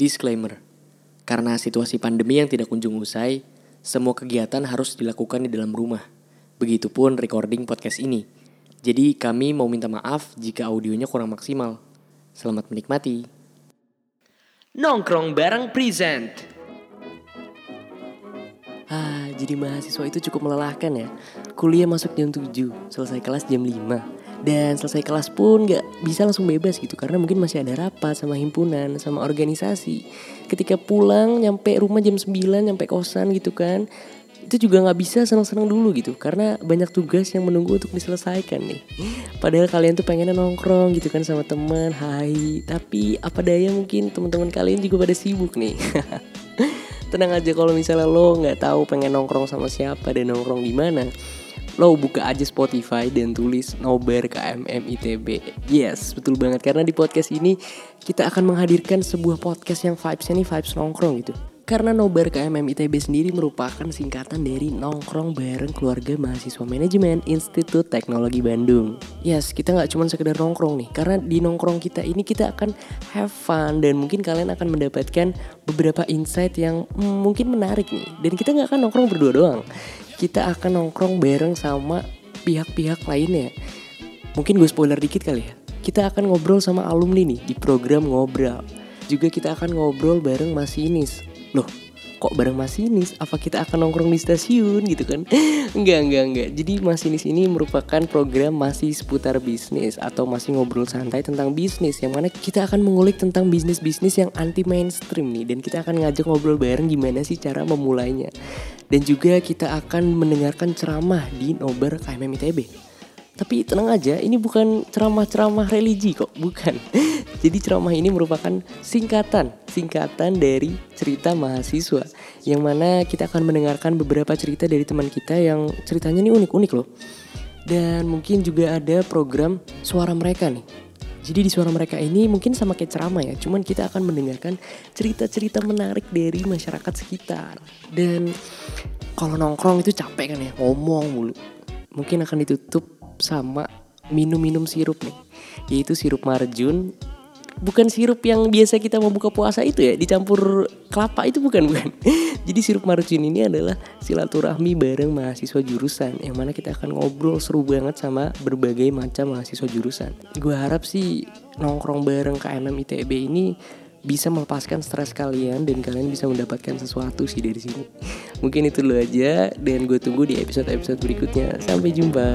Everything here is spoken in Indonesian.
Disclaimer, karena situasi pandemi yang tidak kunjung usai, semua kegiatan harus dilakukan di dalam rumah. Begitupun recording podcast ini. Jadi kami mau minta maaf jika audionya kurang maksimal. Selamat menikmati. Nongkrong bareng present. Ah, jadi mahasiswa itu cukup melelahkan ya. Kuliah masuk jam 7, selesai kelas jam 5. Dan selesai kelas pun gak bisa langsung bebas gitu. Karena mungkin masih ada rapat sama himpunan, sama organisasi. Ketika pulang nyampe rumah jam 9, nyampe kosan gitu kan itu juga gak bisa senang-senang dulu gitu. Karena banyak tugas yang menunggu untuk diselesaikan nih. Padahal kalian tuh pengennya nongkrong gitu kan sama teman hai. Tapi apa daya mungkin teman-teman kalian juga pada sibuk nih. Tenang aja kalau misalnya lo nggak tahu pengen nongkrong sama siapa dan nongkrong di mana lo buka aja Spotify dan tulis Nobar KMM ITB. Yes, betul banget karena di podcast ini kita akan menghadirkan sebuah podcast yang vibesnya nih vibes nongkrong gitu. Karena Nobar KMM ITB sendiri merupakan singkatan dari nongkrong bareng keluarga mahasiswa manajemen Institut Teknologi Bandung. Yes, kita nggak cuma sekedar nongkrong nih, karena di nongkrong kita ini kita akan have fun dan mungkin kalian akan mendapatkan beberapa insight yang hmm, mungkin menarik nih. Dan kita nggak akan nongkrong berdua doang kita akan nongkrong bareng sama pihak-pihak lainnya. Mungkin gue spoiler dikit kali ya. Kita akan ngobrol sama alumni nih di program ngobrol. Juga kita akan ngobrol bareng masinis. Loh, kok bareng masinis? Apa kita akan nongkrong di stasiun gitu kan? enggak, enggak, enggak. Jadi masinis ini merupakan program masih seputar bisnis atau masih ngobrol santai tentang bisnis yang mana kita akan mengulik tentang bisnis-bisnis yang anti mainstream nih dan kita akan ngajak ngobrol bareng gimana sih cara memulainya. Dan juga kita akan mendengarkan ceramah di Nobar KMM ITB. Tapi tenang aja, ini bukan ceramah-ceramah religi kok, bukan. Jadi ceramah ini merupakan singkatan, singkatan dari cerita mahasiswa. Yang mana kita akan mendengarkan beberapa cerita dari teman kita yang ceritanya ini unik-unik loh. Dan mungkin juga ada program suara mereka nih. Jadi di suara mereka ini mungkin sama kayak ceramah ya, cuman kita akan mendengarkan cerita-cerita menarik dari masyarakat sekitar. Dan kalau nongkrong itu capek kan ya, ngomong mulu. Mungkin akan ditutup sama minum-minum sirup nih yaitu sirup marjun bukan sirup yang biasa kita mau buka puasa itu ya dicampur kelapa itu bukan bukan jadi sirup marjun ini adalah silaturahmi bareng mahasiswa jurusan yang mana kita akan ngobrol seru banget sama berbagai macam mahasiswa jurusan gue harap sih nongkrong bareng KMM ITB ini bisa melepaskan stres kalian dan kalian bisa mendapatkan sesuatu sih dari sini. Mungkin itu dulu aja dan gue tunggu di episode-episode berikutnya. Sampai jumpa.